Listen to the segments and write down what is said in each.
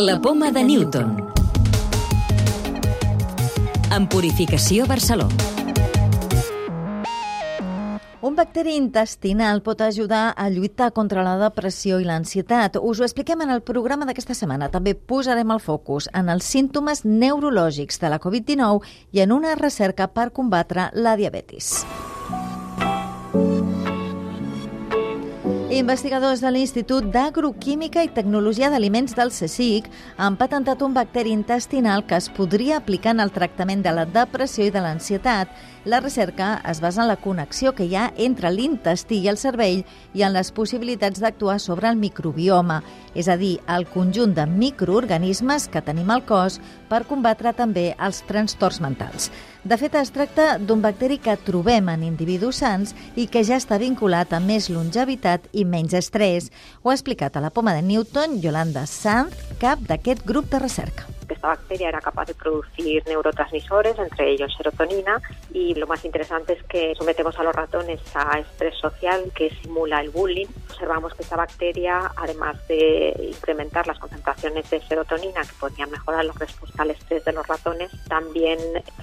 La poma de Newton. En Purificació Barceló. Un bacteri intestinal pot ajudar a lluitar contra la depressió i l'ansietat. Us ho expliquem en el programa d'aquesta setmana. També posarem el focus en els símptomes neurològics de la Covid-19 i en una recerca per combatre la diabetis. Investigadors de l'Institut d'Agroquímica i Tecnologia d'Aliments del CSIC han patentat un bacteri intestinal que es podria aplicar en el tractament de la depressió i de l'ansietat. La recerca es basa en la connexió que hi ha entre l'intestí i el cervell i en les possibilitats d'actuar sobre el microbioma, és a dir, el conjunt de microorganismes que tenim al cos per combatre també els trastorns mentals. De fet, es tracta d'un bacteri que trobem en individus sants i que ja està vinculat a més longevitat i menys estrès. Ho ha explicat a la poma de Newton Yolanda Sanz, cap d'aquest grup de recerca. Esta bacteria era capaz de producir neurotransmisores, entre ellos serotonina, y lo más interesante es que sometemos a los ratones a estrés social que simula el bullying. Observamos que esta bacteria, además de incrementar las concentraciones de serotonina que podían mejorar la respuesta al estrés de los ratones, también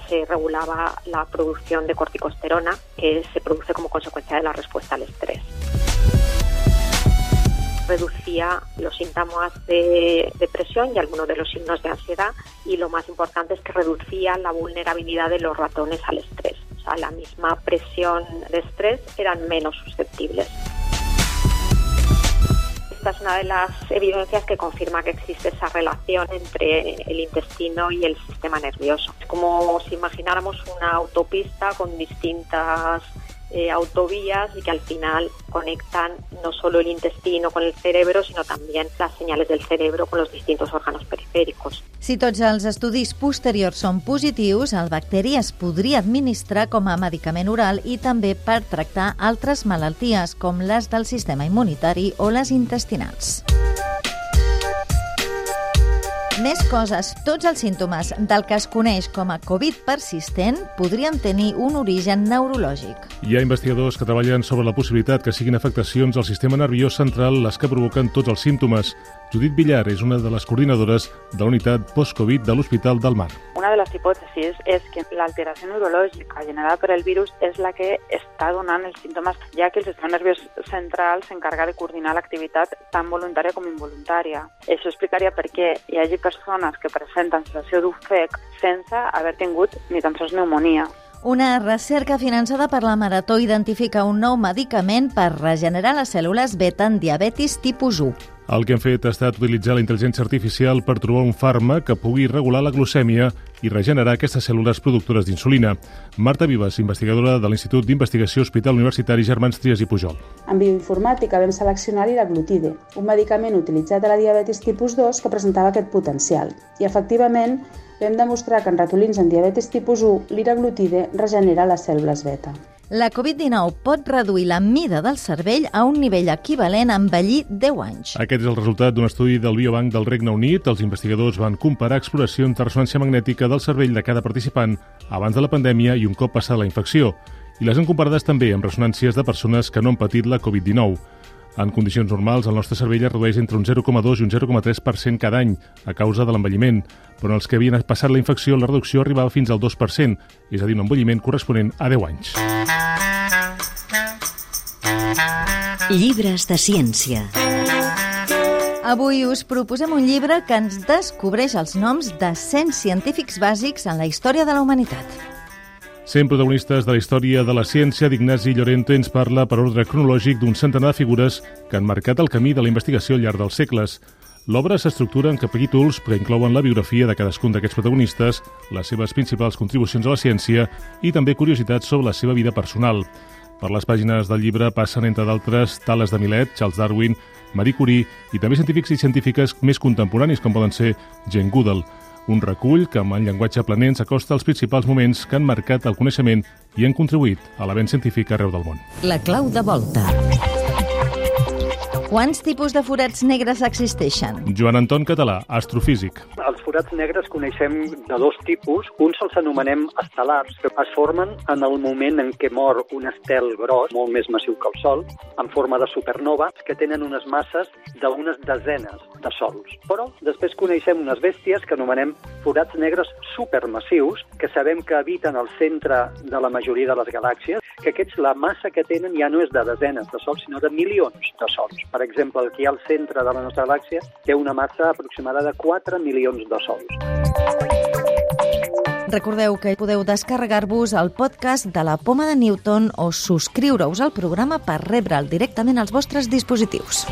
se regulaba la producción de corticosterona que se produce como consecuencia de la respuesta al estrés reducía los síntomas de depresión y algunos de los signos de ansiedad y lo más importante es que reducía la vulnerabilidad de los ratones al estrés. O sea, la misma presión de estrés eran menos susceptibles. Esta es una de las evidencias que confirma que existe esa relación entre el intestino y el sistema nervioso. Es como si imagináramos una autopista con distintas eh, autovías y que al final conectan no solo el intestino con el cerebro, sino también las señales del cerebro con los distintos órganos periféricos. Si tots els estudis posteriors són positius, el bacteri es podria administrar com a medicament oral i també per tractar altres malalties com les del sistema immunitari o les intestinals. Més coses. Tots els símptomes del que es coneix com a Covid persistent podrien tenir un origen neurològic. Hi ha investigadors que treballen sobre la possibilitat que siguin afectacions al sistema nerviós central les que provoquen tots els símptomes. Judit Villar és una de les coordinadores de la unitat post-Covid de l'Hospital del Mar. Una de les hipòtesis és que l'alteració neurològica generada per el virus és la que està donant els símptomes, ja que el sistema nerviós central s'encarga de coordinar l'activitat tant voluntària com involuntària. Això explicaria per què hi hagi persones que presenten sensació d'ofec sense haver tingut ni tan sols pneumonia. Una recerca finançada per la Marató identifica un nou medicament per regenerar les cèl·lules beta en diabetis tipus 1. El que hem fet ha estat utilitzar la intel·ligència artificial per trobar un fàrmac que pugui regular la glucèmia i regenerar aquestes cèl·lules productores d'insulina. Marta Vives, investigadora de l'Institut d'Investigació Hospital Universitari Germans Trias i Pujol. En bioinformàtica vam seleccionar l'iraglutide, un medicament utilitzat a la diabetis tipus 2 que presentava aquest potencial. I, efectivament, vam demostrar que en ratolins en diabetis tipus 1 l'iraglutide regenera les cèl·lules beta. La Covid-19 pot reduir la mida del cervell a un nivell equivalent a envellir 10 anys. Aquest és el resultat d'un estudi del Biobanc del Regne Unit. Els investigadors van comparar exploracions de ressonància magnètica del cervell de cada participant abans de la pandèmia i un cop passada la infecció. I les han comparades també amb ressonàncies de persones que no han patit la Covid-19. En condicions normals, el nostre cervell es redueix entre un 0,2 i un 0,3% cada any a causa de l'envelliment, però en els que havien passat la infecció la reducció arribava fins al 2%, és a dir, un envelliment corresponent a 10 anys. Llibres de ciència. Avui us proposem un llibre que ens descobreix els noms de 100 científics bàsics en la història de la humanitat. 100 protagonistes de la història de la ciència d'Ignasi Llorente ens parla per ordre cronològic d'un centenar de figures que han marcat el camí de la investigació al llarg dels segles. L'obra s'estructura en capítols que inclouen la biografia de cadascun d'aquests protagonistes, les seves principals contribucions a la ciència i també curiositats sobre la seva vida personal. Per les pàgines del llibre passen, entre d'altres, Tales de Milet, Charles Darwin, Marie Curie i també científics i científiques més contemporanis, com poden ser Jane Goodall. Un recull que, amb el llenguatge planent, s'acosta als principals moments que han marcat el coneixement i han contribuït a l'avenç científic arreu del món. La clau de volta. Quants tipus de forats negres existeixen? Joan Anton Català, astrofísic. Els forats negres coneixem de dos tipus. Uns els anomenem estel·lars, que es formen en el moment en què mor un estel gros, molt més massiu que el Sol, en forma de supernova, que tenen unes masses d'unes desenes de sols. Però després coneixem unes bèsties que anomenem forats negres supermassius, que sabem que habiten al centre de la majoria de les galàxies, que aquests la massa que tenen ja no és de desenes de sols, sinó de milions de sols. Per exemple, el que hi ha al centre de la nostra galàxia té una massa aproximada de 4 milions de sols. Recordeu que podeu descarregar-vos el podcast de la Poma de Newton o subscriure-us al programa per rebre'l directament als vostres dispositius.